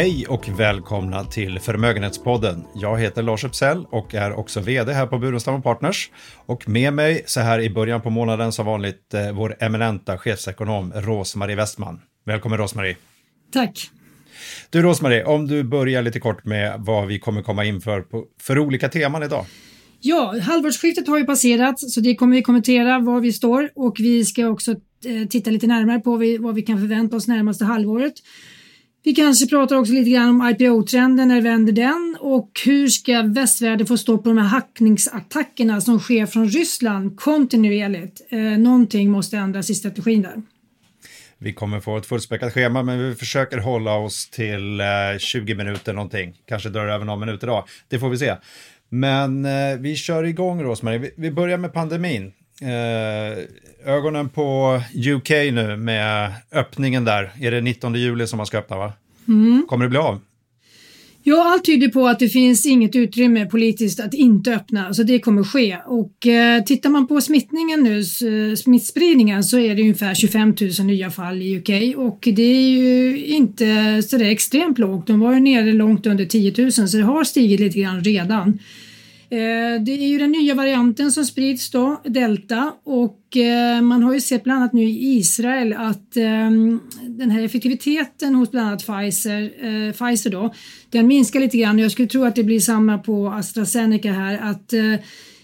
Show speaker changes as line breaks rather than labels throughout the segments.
Hej och välkomna till Förmögenhetspodden. Jag heter Lars Uppsell och är också vd här på Burenstam Partners. Och med mig så här i början på månaden som vanligt eh, vår eminenta chefsekonom Rosmarie Westman. Välkommen Rosmarie.
Tack.
Du Rosmarie, om du börjar lite kort med vad vi kommer komma in för, på, för olika teman idag.
Ja, halvårsskiftet har ju passerat så det kommer vi kommentera var vi står och vi ska också eh, titta lite närmare på vad vi kan förvänta oss närmaste halvåret. Vi kanske pratar också lite grann om IPO-trenden, när vänder den och hur ska västvärlden få stå på de här hackningsattackerna som sker från Ryssland kontinuerligt? Eh, någonting måste ändras i strategin där.
Vi kommer få ett fullspäckat schema, men vi försöker hålla oss till eh, 20 minuter någonting. Kanske drar över någon minut idag. Det får vi se. Men eh, vi kör igång Rosmarie. Vi, vi börjar med pandemin. Eh, ögonen på UK nu med öppningen där. Är det 19 juli som man ska öppna va? Mm. Kommer det bli av?
Ja, allt tyder på att det finns inget utrymme politiskt att inte öppna, så det kommer ske. Och eh, tittar man på smittningen nu, smittspridningen, så är det ungefär 25 000 nya fall i UK och det är ju inte så där extremt lågt. De var ju nere långt under 10 000 så det har stigit lite grann redan. Eh, det är ju den nya varianten som sprids då, delta, och eh, man har ju sett bland annat nu i Israel att ehm, den här effektiviteten hos bland annat Pfizer, eh, Pfizer då, den minskar lite grann. Jag skulle tro att det blir samma på AstraZeneca här, att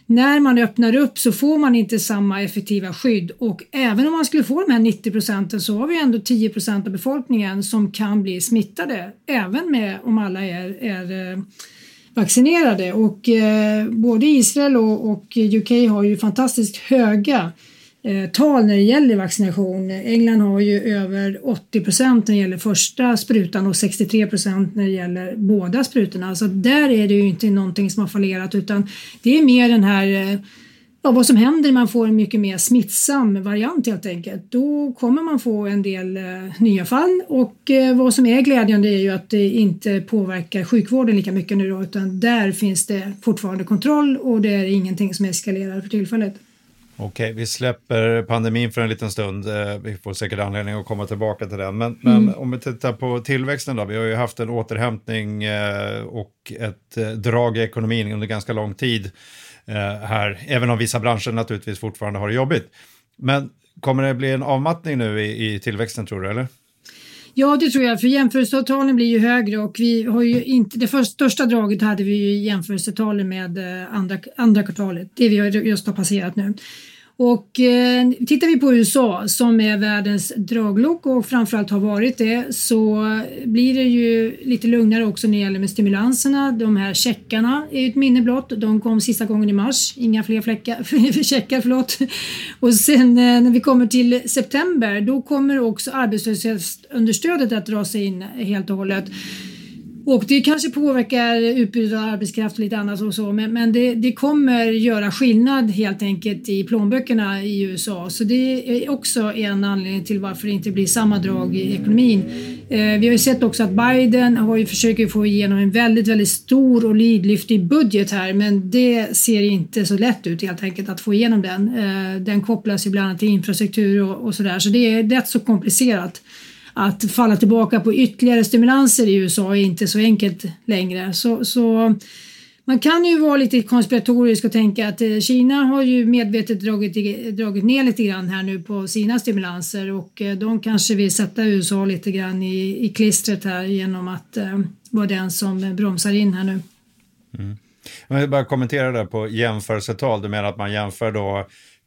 när man öppnar upp så får man inte samma effektiva skydd och även om man skulle få de här 90 procenten så har vi ändå 10 procent av befolkningen som kan bli smittade, även med om alla är, är vaccinerade och eh, både Israel och, och, UK har ju fantastiskt höga eh, tal när det gäller vaccination. England har ju över 80 procent när det gäller första sprutan och 63 procent när det gäller båda sprutorna. Så där är det ju inte någonting som har fallerat utan det är mer den här eh, ja, vad som händer när man får en mycket mer smittsam variant helt enkelt. Då kommer man få en del eh, nya fall och eh, vad som är glädjande är ju att det inte påverkar sjukvården lika mycket nu då, utan där finns det fortfarande kontroll och det är ingenting som eskalerar för tillfället.
Okej, vi släpper pandemin för en liten stund. Eh, vi får säkert anledning att komma tillbaka till den. Men, mm. men om vi tittar på tillväxten då. Vi har ju haft en återhämtning eh, och ett eh, drag i ekonomin under ganska lång tid. Eh, här, även om vissa branscher naturligtvis fortfarande har det jobbigt. Men kommer det bli en avmattning nu i, i tillväxten tror du, eller?
Ja, det tror jag, för jämförelsetalen blir ju högre och vi har ju inte, det första, största draget hade vi ju i jämförelsetalen med eh, andra, andra kvartalet, det vi just har passerat nu. Och eh, tittar vi på USA som är världens draglok och framförallt har varit det så blir det ju lite lugnare också när det gäller med stimulanserna. De här checkarna är ju ett minne blott. De kom sista gången i mars. Inga fler fläckar, checkar, förlåt. Och sen eh, när vi kommer till september då kommer också arbetslöshetsunderstödet att dra sig in helt och hållet. Och det kanske påverkar utbudet av arbetskraft och lite annat och så men, men det, det, kommer göra skillnad helt enkelt i plånböckerna i USA så det är också en anledning till varför det inte blir samma drag i ekonomin. Eh, vi har ju sett också att Biden har ju försöker få igenom en väldigt, väldigt stor och lidlyftig budget här men det ser inte så lätt ut helt enkelt att få igenom den. Eh, den kopplas ju bland annat till infrastruktur och, och sådär så det är rätt så komplicerat att falla tillbaka på ytterligare stimulanser i USA är inte så enkelt längre. Så, så man kan ju vara lite konspiratorisk och tänka att eh, Kina har ju medvetet dragit, dragit ner lite grann här nu på sina stimulanser och eh, de kanske vill sätta USA lite grann i, i klistret här genom att eh, vara den som bromsar in här nu.
Mm. Jag vill bara kommentera det på jämförelsetal. Du menar att man jämför då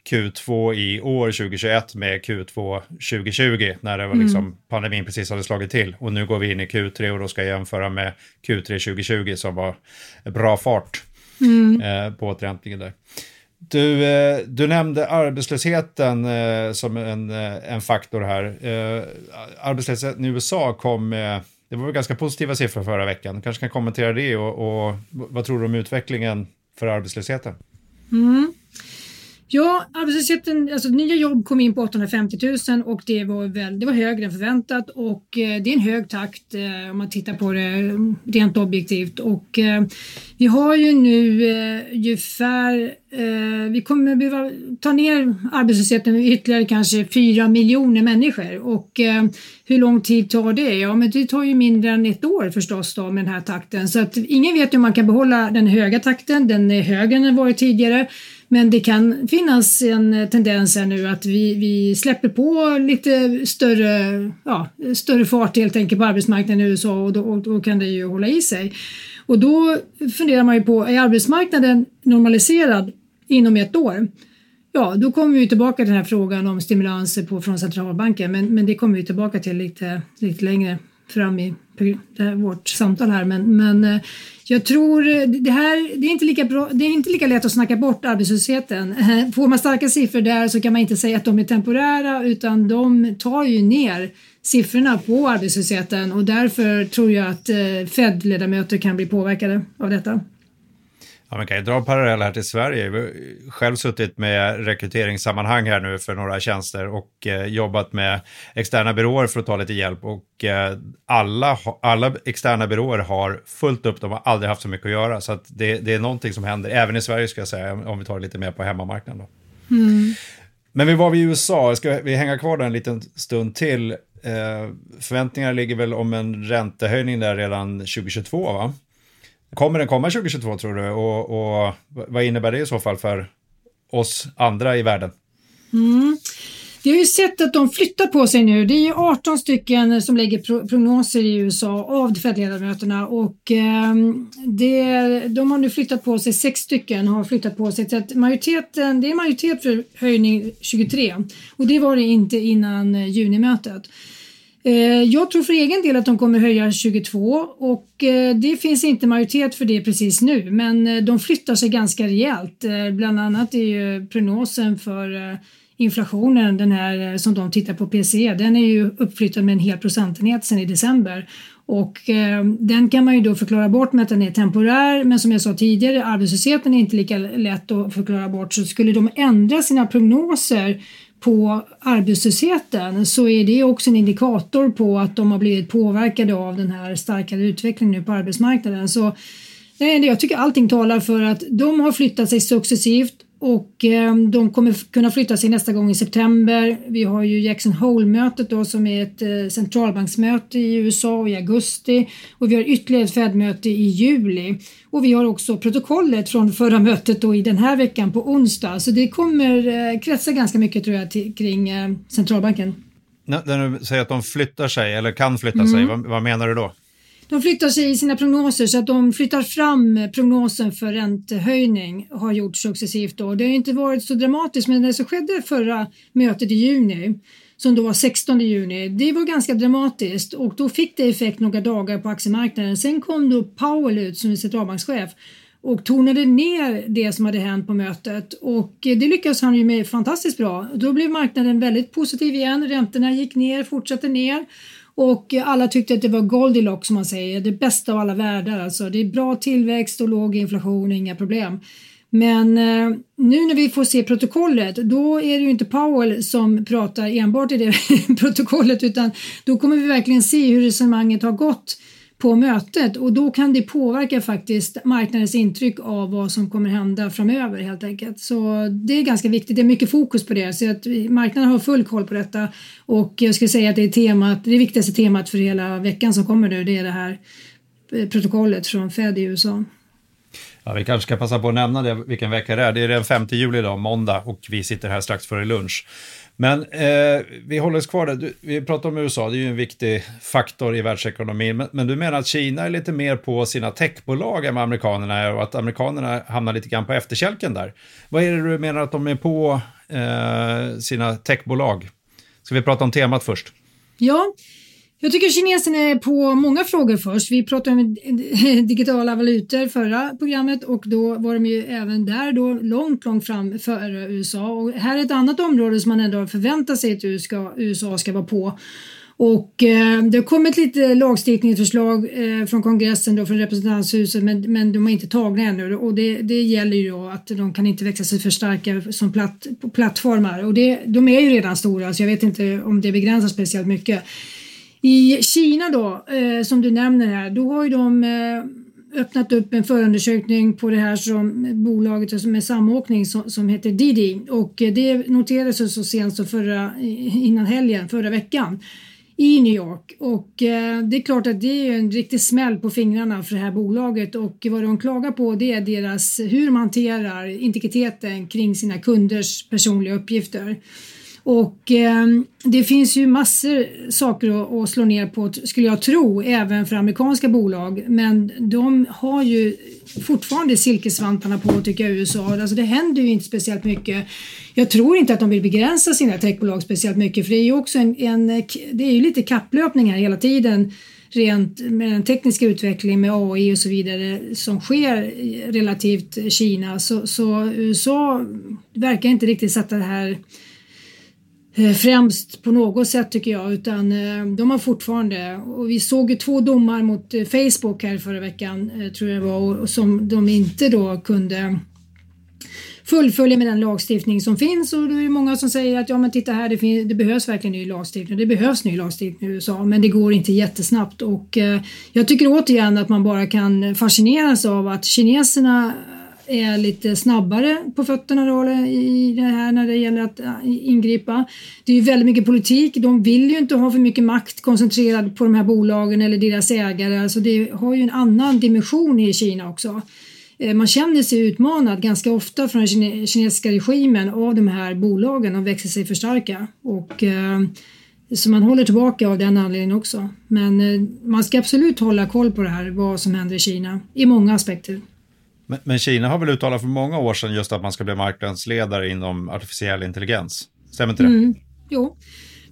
Q2 i år 2021 med Q2 2020 när det var mm. liksom pandemin precis hade slagit till. Och nu går vi in i Q3 och då ska jag jämföra med Q3 2020 som var bra fart mm. eh, på återhämtningen där. Du, eh, du nämnde arbetslösheten eh, som en, eh, en faktor här. Eh, arbetslösheten i USA kom med, det var ganska positiva siffror förra veckan. Du kanske kan kommentera det och, och vad tror du om utvecklingen för arbetslösheten?
Mm. Ja, arbetslösheten, alltså nya jobb kom in på 850 000 och det var, väl, det var högre än förväntat och eh, det är en hög takt eh, om man tittar på det rent objektivt och eh, vi har ju nu eh, ungefär, vi kommer behöva ta ner arbetslösheten med ytterligare kanske 4 miljoner människor och hur lång tid tar det? Ja, men det tar ju mindre än ett år förstås då med den här takten så att ingen vet hur man kan behålla den höga takten, den är högre än den varit tidigare men det kan finnas en eh, tendens här nu att vi, vi släpper på lite större, ja, större fart helt enkelt på arbetsmarknaden i USA och då, och då kan det ju hålla i sig. Och då funderar man ju på, är arbetsmarknaden normaliserad inom ett år? Ja, då kommer vi tillbaka till den här frågan om stimulanser på, från centralbanken, men, men det kommer vi tillbaka till lite, lite längre fram i här, vårt samtal här. Men, men eh, jag tror eh, det här, det är, inte lika bra, det är inte lika lätt att snacka bort arbetslösheten. Eh, får man starka siffror där så kan man inte säga att de är temporära utan de tar ju ner siffrorna på arbetslösheten och därför tror jag att Fed-ledamöter kan bli påverkade av detta.
Ja, man kan ju dra en parallell här till Sverige. Jag har själv suttit med rekryteringssammanhang här nu för några tjänster och eh, jobbat med externa byråer för att ta lite hjälp. Och eh, alla, alla externa byråer har fullt upp, de har aldrig haft så mycket att göra. Så att det, det är någonting som händer, även i Sverige ska jag säga, om vi tar det lite mer på hemmamarknaden. Då. Mm. Men vi var vid USA, ska vi hänga kvar där en liten stund till. Eh, förväntningar ligger väl om en räntehöjning där redan 2022 va? Kommer den komma 2022 tror du? Och, och vad innebär det i så fall för oss andra i världen?
Mm. Vi har ju sett att de flyttar på sig nu. Det är ju 18 stycken som lägger prognoser i USA av Fed-ledamöterna och eh, det, de har nu flyttat på sig, sex stycken har flyttat på sig. Så att majoriteten, det är majoritet för höjning 23 och det var det inte innan eh, junimötet. Eh, jag tror för egen del att de kommer höja 22 och eh, det finns inte majoritet för det precis nu men eh, de flyttar sig ganska rejält. Bland annat är ju prognosen för inflationen, den här som de tittar på PCE, den är ju uppflyttad med en hel procentenhet sedan i december och eh, den kan man ju då förklara bort med att den är temporär men som jag sa tidigare arbetslösheten är inte lika lätt att förklara bort så skulle de ändra sina prognoser på arbetslösheten så är det också en indikator på att de har blivit påverkade av den här starkare utvecklingen nu på arbetsmarknaden. Så nej, jag tycker allting talar för att de har flyttat sig successivt och eh, de kommer kunna flytta sig nästa gång i september. Vi har ju Jackson Hole-mötet då som är ett eh, centralbanksmöte i USA i augusti och vi har ytterligare ett Fed-möte i juli och vi har också protokollet från förra mötet då i den här veckan på onsdag så det kommer eh, kretsa ganska mycket tror jag till, kring centralbanken.
När du säger att de flyttar sig eller kan flytta mm. sig, vad, vad menar du då?
De flyttar sig i sina prognoser så att de flyttar fram prognosen för räntehöjning har gjort successivt. Då. Det har inte varit så dramatiskt men det som skedde förra mötet i juni som då var 16 juni, det var ganska dramatiskt och då fick det effekt några dagar på aktiemarknaden. Sen kom då Powell ut som centralbankschef och tonade ner det som hade hänt på mötet och det lyckades han ju med fantastiskt bra. Då blev marknaden väldigt positiv igen, räntorna gick ner, fortsatte ner och alla tyckte att det var Goldilocks som man säger, det bästa av alla världar. Alltså, det är bra tillväxt och låg inflation, inga problem. Men eh, nu när vi får se protokollet då är det ju inte Powell som pratar enbart i det protokollet utan då kommer vi verkligen se hur resonemanget har gått på mötet och då kan det påverka faktiskt marknadens intryck av vad som kommer hända framöver helt enkelt. Så det är ganska viktigt, det är mycket fokus på det så att marknaden har full koll på detta och jag skulle säga att det är temat, det viktigaste temat för hela veckan som kommer nu det är det här eh, protokollet från Fed i USA.
Ja, vi kanske ska passa på att nämna det, vilken vecka det är. Det är den 5 juli idag, måndag, och vi sitter här strax före lunch. Men eh, vi håller oss kvar där. Du, vi pratar om USA, det är ju en viktig faktor i världsekonomin. Men, men, du menar att Kina är lite mer på sina techbolag än vad amerikanerna är och att amerikanerna hamnar lite grann på efterkälken där. Vad är det du menar att de är på eh, sina techbolag? Ska vi prata om temat först?
Ja, jag tycker kineserna är på många frågor först. Vi pratade om digitala valutor förra programmet och då var de ju även där då långt, långt fram före USA. Och här är ett annat område som man ändå förväntar sig att USA ska vara på. Och eh, det har kommit lite lagstiftningsförslag eh, från kongressen då, från representanthuset men, men de är inte tagna ännu och det, det gäller ju då att de kan inte växa sig för starka som platt, plattformar och det, de är ju redan stora så jag vet inte om det begränsar speciellt mycket. I Kina då, eh, som du nämner här, då har ju de eh, öppnat upp en förundersökning på det här som eh, bolaget med samåkning som, som heter Didi. Och eh, det noterades så sent som förra, innan helgen, förra veckan i New York. Och eh, det är klart att det är en riktig smäll på fingrarna för det här bolaget. Och vad de klagar på det är deras hur de hanterar integriteten kring sina kunders personliga uppgifter. Och eh, det finns ju massor saker att, att, slå ner på skulle jag tro även för amerikanska bolag men de har ju fortfarande silkesvantarna på tycker jag USA. Alltså det händer ju inte speciellt mycket. Jag tror inte att de vill begränsa sina techbolag speciellt mycket för det är ju också en, en det är ju lite kapplöpning här hela tiden rent med den tekniska utvecklingen med AI och så vidare som sker relativt Kina så, så USA verkar inte riktigt sätta det här Eh, främst på något sätt tycker jag utan eh, de har fortfarande och vi såg ju två domar mot eh, Facebook här förra veckan tror jag det var och som de inte då kunde fullfölja med den lagstiftning som finns. Och det är många som säger att ja men titta här det, finns, det behövs verkligen ny lagstiftning. Det behövs ny lagstiftning i USA men det går inte jättesnabbt. Och jag tycker återigen att man bara kan fascineras av att kineserna är lite snabbare på fötterna då, i det här när det gäller att eh, ingripa. Det är ju väldigt mycket politik. De vill ju inte ha för mycket makt koncentrerad på de här bolagen eller deras ägare. Alltså det har ju en annan dimension i Kina också. Eh, man känner sig utmanad ganska ofta från den kinesiska regimen av de här bolagen. De växer sig för starka. Och, eh, så man håller tillbaka av den anledningen också. Men man ska absolut hålla koll på det här, vad som händer i Kina, i många aspekter.
Men, men, Kina har väl uttalat för många år sedan just att man ska bli marknadsledare inom artificiell intelligens? Stämmer inte det? Mm,
jo,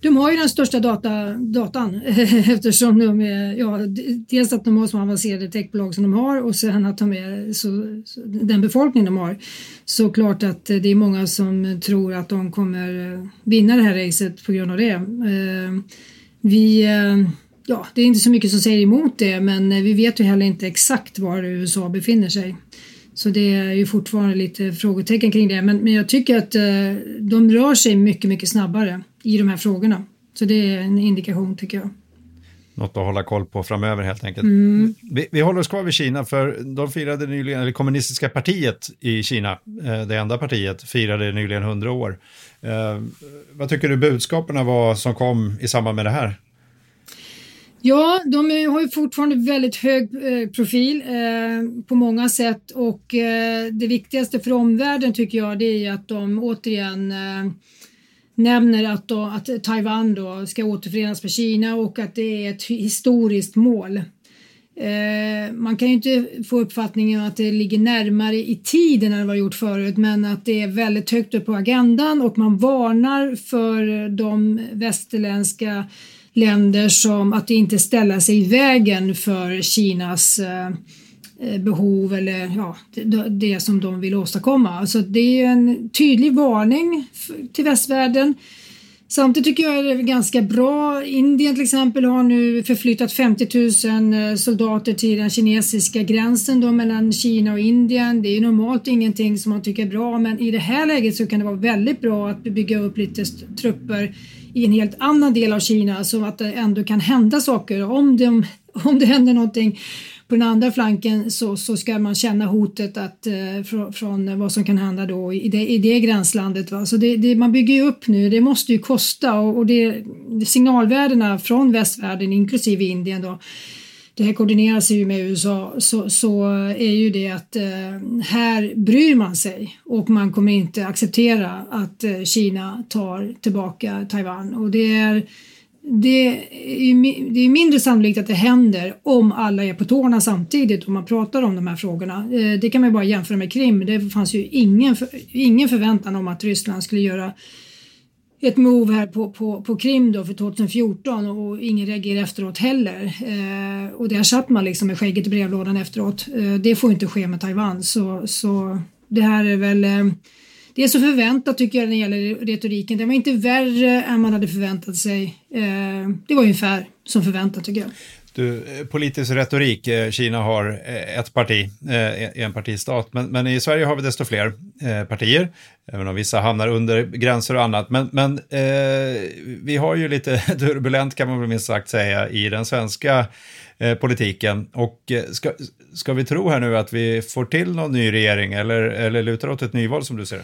de har ju den största data, datan eftersom de är, ja, dels att de har så avancerade techbolag som de har och sen att de är så, så, den befolkning de har. Så klart att det är många som tror att de kommer vinna det här racet på grund av det. Eh, vi eh, ja, det är inte så mycket som säger emot det men eh, vi vet ju heller inte exakt var USA befinner sig. Så det är ju fortfarande lite frågetecken kring det men, men jag tycker att eh, de rör sig mycket, mycket snabbare i de här frågorna. Så det är en indikation tycker jag.
Något att hålla koll på framöver helt enkelt. Mm. Vi, vi, håller oss kvar vid Kina för de firade nyligen, eller kommunistiska partiet i Kina, eh, det enda partiet, firade nyligen 100 år. Eh, vad tycker du budskapen var som kom i samband med det här?
Ja, de har ju fortfarande väldigt hög eh, profil eh, på många sätt och eh, det viktigaste för omvärlden tycker jag det är att de återigen eh, nämner att, då, att Taiwan då ska återförenas med Kina och att det är ett historiskt mål. Eh, man kan ju inte få uppfattningen att det ligger närmare i tiden än vad det gjort förut men att det är väldigt högt upp på agendan och man varnar för de västerländska länder som att inte ställa sig i vägen för Kinas eh, eh, behov eller ja, det, som de vill åstadkomma. Så det är en tydlig varning till västvärlden. Samtidigt tycker jag det är ganska bra. Indien till exempel har nu förflyttat 50 000 eh, soldater till den kinesiska gränsen då mellan Kina och Indien. Det är normalt ingenting som man tycker är bra men i det här läget så kan det vara väldigt bra att bygga upp lite trupper i en helt annan del av Kina så att det ändå kan hända saker. Om det, om det händer någonting på den andra flanken så, så ska man känna hotet att, eh, från, från, vad som kan hända då i det, i det gränslandet. Va? Så det, det, man bygger ju upp nu, det måste ju kosta och, och det, signalvärdena från västvärlden inklusive Indien då det här koordinerar sig ju med USA så, så är ju det att eh, här bryr man sig och man kommer inte acceptera att eh, Kina tar tillbaka Taiwan och det är det är, det är mindre sannolikt att det händer om alla är på tårna samtidigt och man pratar om de här frågorna. Eh, det kan man bara jämföra med Krim. Det fanns ju ingen, ingen förväntan om att Ryssland skulle göra ett move här på, på, på Krim då för 2014 och ingen reagerar efteråt heller. Eh, och där satt man liksom med skägget i brevlådan efteråt. Eh, det får inte ske med Taiwan så, så det här är väl eh, det är så förväntat tycker jag när det gäller retoriken. Det var inte värre än man hade förväntat sig. Eh, det var ungefär som förväntat tycker jag.
Du, eh, politisk retorik, eh, Kina har eh, ett parti, e-, en partistat, men, men i Sverige har vi desto fler partier, även om vissa hamnar under gränser och annat. Men, men eh, vi har ju lite turbulent kan man väl minst sagt säga i den svenska eh, politiken. Och ska, ska vi tro här nu att vi får till någon ny regering eller, eller lutar åt ett nyval som du ser det?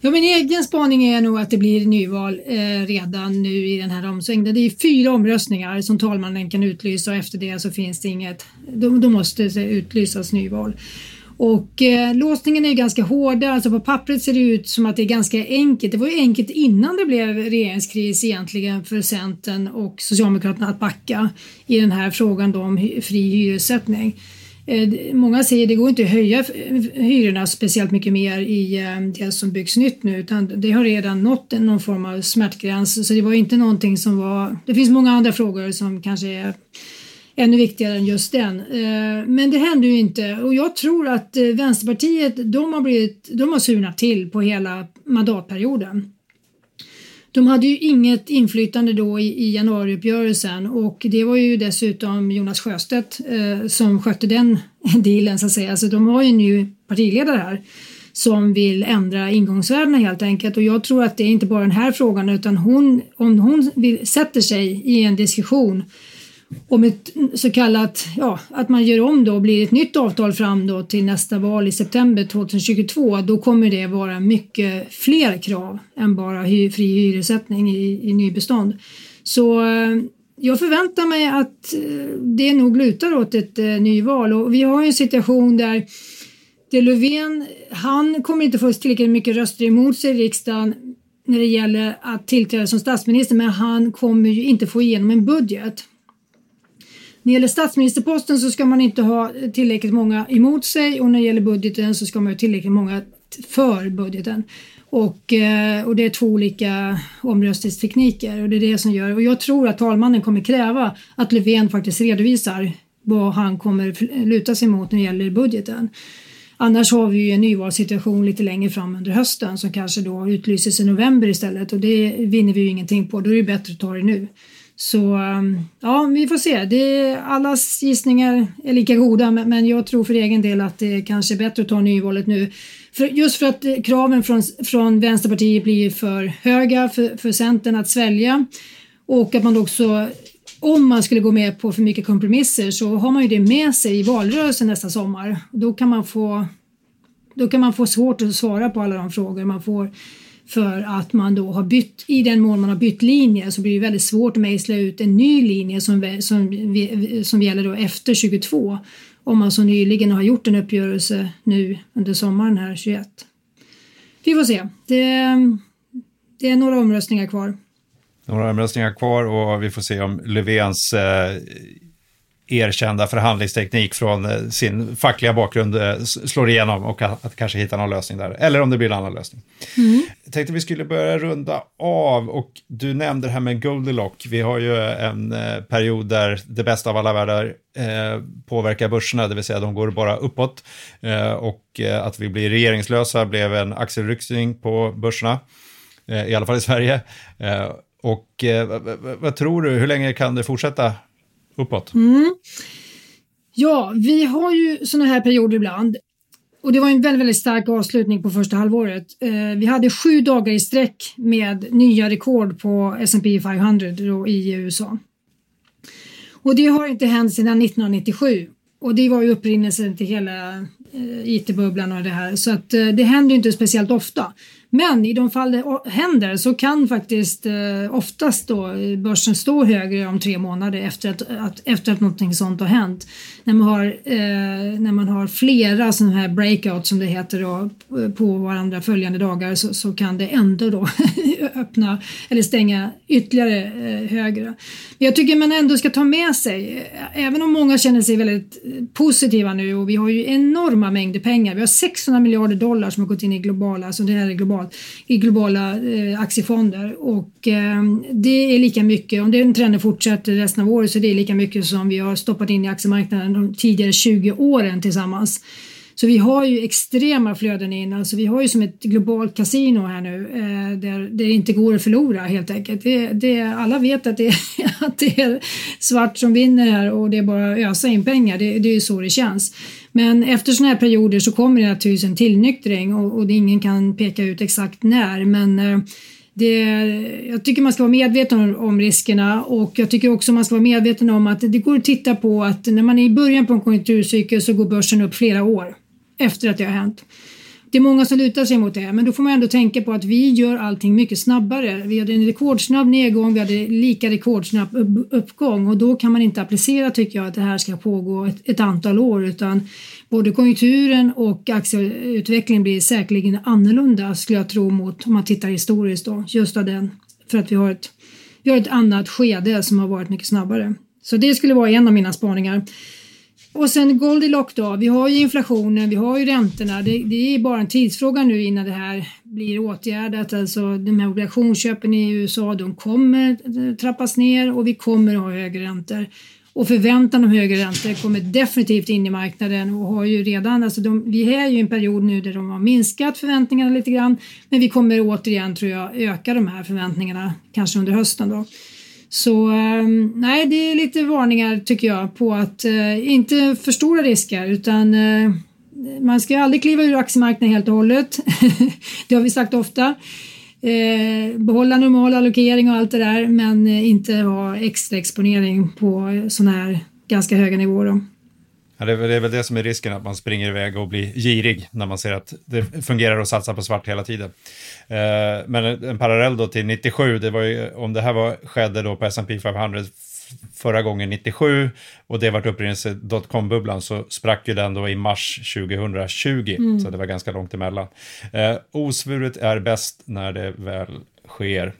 Ja, min egen spaning är nog att det blir nyval eh, redan nu i den här omsvängningen. Det är fyra omröstningar som talmannen kan utlysa och efter det så finns det inget. Då, då måste det utlysas nyval. Och eh, låsningen är ganska hårda, alltså på pappret ser det ut som att det är ganska enkelt. Det var ju enkelt innan det blev regeringskris egentligen för Centern och Socialdemokraterna att backa i den här frågan då om fri hyressättning. Eh, många säger att det går inte att höja hyrorna speciellt mycket mer i eh, det som byggs nytt nu utan det har redan nått någon form av smärtgräns så det var inte någonting som var... Det finns många andra frågor som kanske är ännu viktigare än just den. Eh, men det händer ju inte och jag tror att Vänsterpartiet de har, blivit, de har surnat till på hela mandatperioden. De hade ju inget inflytande då i, i januariuppgörelsen och det var ju dessutom Jonas Sjöstedt eh, som skötte den dealen så att säga. Så de har ju en ny partiledare här som vill ändra ingångsvärdena helt enkelt och jag tror att det är inte bara den här frågan utan hon, om hon vill, sätter sig i en diskussion om ett så kallat, ja, att man gör om då och blir ett nytt avtal fram då till nästa val i september 2022, då kommer det vara mycket fler krav än bara hy, fri hyressättning i, i nybestånd. Så eh, jag förväntar mig att eh, det nog lutar åt ett eh, nyval och vi har en situation där det Löfven, han kommer inte få tillräckligt mycket röster emot sig i riksdagen när det gäller att tillträda som statsminister men han kommer ju inte få igenom en budget. När det gäller statsministerposten så ska man inte ha tillräckligt många emot sig och när det gäller budgeten så ska man ha tillräckligt många för budgeten. Och, eh, och det är två olika omröstningstekniker och det är det som gör, och jag tror att talmannen kommer kräva att Löfven faktiskt redovisar vad han kommer luta sig mot när det gäller budgeten. Annars har vi ju en nyvalssituation lite längre fram under hösten som kanske då utlyses i november istället och det vinner vi ju ingenting på. Då är det bättre att ta det nu. Så um, ja, vi får se. Det, allas gissningar är lika goda men jag tror för egen del att det kanske är bättre att ta nyvalet nu. För, just för att eh, kraven från, från Vänsterpartiet blir för höga för, för Centern att svälja och att man också om man skulle gå med på för mycket kompromisser så har man ju det med sig i valrörelsen nästa sommar. Då kan man få, då kan man få svårt att svara på alla de frågor man får för att man då har bytt, i den mån man har bytt linje så blir det väldigt svårt att mejsla ut en ny linje som, som, som gäller då efter 22 om man så nyligen har gjort en uppgörelse nu under sommaren här 21. Vi får se. Det, det är några omröstningar kvar.
Några omröstningar kvar och vi får se om Löfvens eh, erkända förhandlingsteknik från eh, sin fackliga bakgrund eh, slår igenom och att kanske hitta någon lösning där. Eller om det blir en annan lösning. Mm. Jag tänkte vi skulle börja runda av och du nämnde det här med Goldilock. Vi har ju en eh, period där det bästa av alla världar påverkar börserna, det vill säga de går bara uppåt. och att vi blir regeringslösa blev en axelryckning på börserna, i alla fall i Sverige. och vad tror du, hur länge kan det fortsätta uppåt.
Mm. Ja, vi har ju sådana här perioder ibland. Och det var en väldigt, väldigt stark avslutning på första halvåret. Eh, vi hade sju dagar i sträck med nya rekord på S&P 500 i USA. Och det har inte hänt sedan 1997 och det var ju upprinnelsen till hela eh, IT-bubblan och det här så att eh, det händer inte speciellt ofta. Men i de fall det händer så kan faktiskt eh, oftast då börsen stå högre om tre månader efter att, att, efter att någonting sånt har hänt. När man har, eh, när man har flera sådana här breakouts som det heter då, på varandra följande dagar så, så kan det ändå då öppna eller stänga ytterligare eh, högre. Men jag tycker man ändå ska ta med sig, eh, även om många känner sig väldigt eh, positiva nu och vi har ju enorma mängder pengar. Vi har 600 miljarder dollar som har gått in i globala, alltså det här är globala globalt i globala eh, aktiefonder och eh, det är lika mycket, om den trenden fortsätter resten av året så det är lika mycket som vi har stoppat in i aktiemarknaden de tidigare 20 åren tillsammans. Så vi har ju extrema flöden in, alltså vi har ju som ett globalt kasino här nu eh, där, där det inte går att förlora helt enkelt. Det, det, alla vet att det, att det är svart som vinner här och det är bara att ösa in pengar, det, det är ju så det känns. Men efter sådana här perioder så kommer det naturligtvis en tillnyktring och, och ingen kan peka ut exakt när men eh, det, jag tycker man ska vara medveten om, om, riskerna och jag tycker också man ska vara medveten om att det går att titta på att när man är i början på en konjunkturcykel så går börsen upp flera år efter att det har hänt. Det är många som lutar sig mot det, men då får man ändå tänka på att vi gör allting mycket snabbare. Vi hade en rekordsnabb nedgång, vi hade lika rekordsnabb uppgång och då kan man inte applicera, tycker jag, att det här ska pågå ett, ett antal år utan både konjunkturen och aktieutvecklingen blir säkerligen annorlunda skulle jag tro mot om man tittar historiskt då, just av den, för att vi har ett, vi har ett annat skede som har varit mycket snabbare. Så det skulle vara en av mina spaningar. Och sen Goldilocks då, vi har ju inflationen, vi har ju räntorna. Det, det, är bara en tidsfråga nu innan det här blir åtgärdat. Alltså de här obligationsköpen i USA, de kommer eh, trappas ner och vi kommer ha högre räntor. Och förväntan om högre räntor kommer definitivt in i marknaden och har ju redan, alltså de, vi är ju i en period nu där de har minskat förväntningarna lite grann, men vi kommer återigen tror jag öka de här förväntningarna, kanske under hösten då. Så ehm, nej, det är lite varningar tycker jag på att eh, inte förstora risker utan eh, man ska aldrig kliva ur aktiemarknaden helt och hållet. det har vi sagt ofta. Eh, behålla normal allokering och allt det där men eh, inte ha extra exponering på sådana här ganska höga nivåer. Då.
Ja, det, är väl, det är väl det som är risken, att man springer iväg och blir girig när man ser att det fungerar att satsa på svart hela tiden. Eh, men en, en, parallell då till 97, det var ju, om det här var, skedde då på S&P 500 förra gången 97 och det vart upprinnelse.com-bubblan så sprack ju den då i mars 2020, mm. så det var ganska långt emellan. Eh, osvuret är bäst när det väl sker.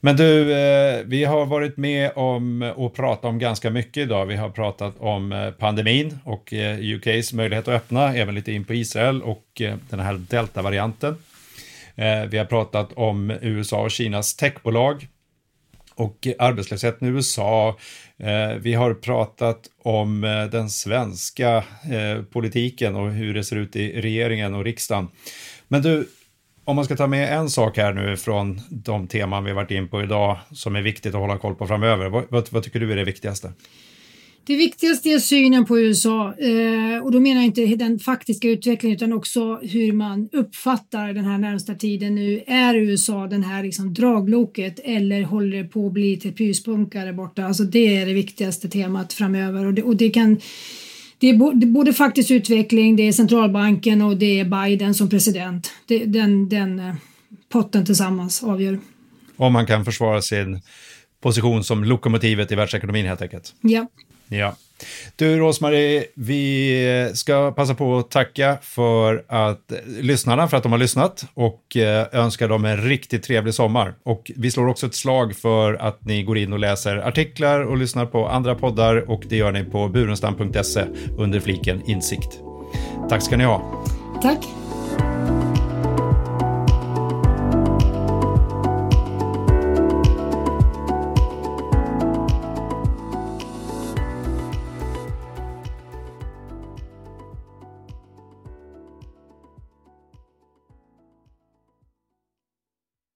Men du, eh, vi har varit med om och pratat om ganska mycket idag. Vi har pratat om eh, pandemin och eh, UKs möjlighet att öppna, även lite in på Israel och eh, den här delta-varianten. Eh, vi har pratat om USA och Kinas techbolag och arbetslösheten i USA. Vi har pratat om den svenska politiken och hur det ser ut i regeringen och riksdagen. Men du, om man ska ta med en sak här nu från de teman vi varit in på idag som är viktigt att hålla koll på framöver. Vad, vad, vad tycker du är det viktigaste?
Det viktigaste är synen på USA eh, och då menar jag inte den faktiska utvecklingen utan också hur man uppfattar den här närmsta tiden nu. Är USA den här liksom dragloket eller håller det på att bli till pyspunka där borta? Alltså det är det viktigaste temat framöver och det, och det kan det är både faktisk utveckling, det är centralbanken och det är Biden som president. Det, den, den eh, potten tillsammans avgör.
Om man kan försvara sin position som lokomotivet i världsekonomin helt enkelt.
Ja.
Ja. Du Rosmarie, vi ska passa på att tacka för att lyssnarna för att de har lyssnat och eh, önskar dem en riktigt trevlig sommar. Och vi slår också ett slag för att ni går in och läser artiklar och lyssnar på andra poddar och det gör ni på burenstam.se under fliken insikt. Tack ska ni ha.
Tack.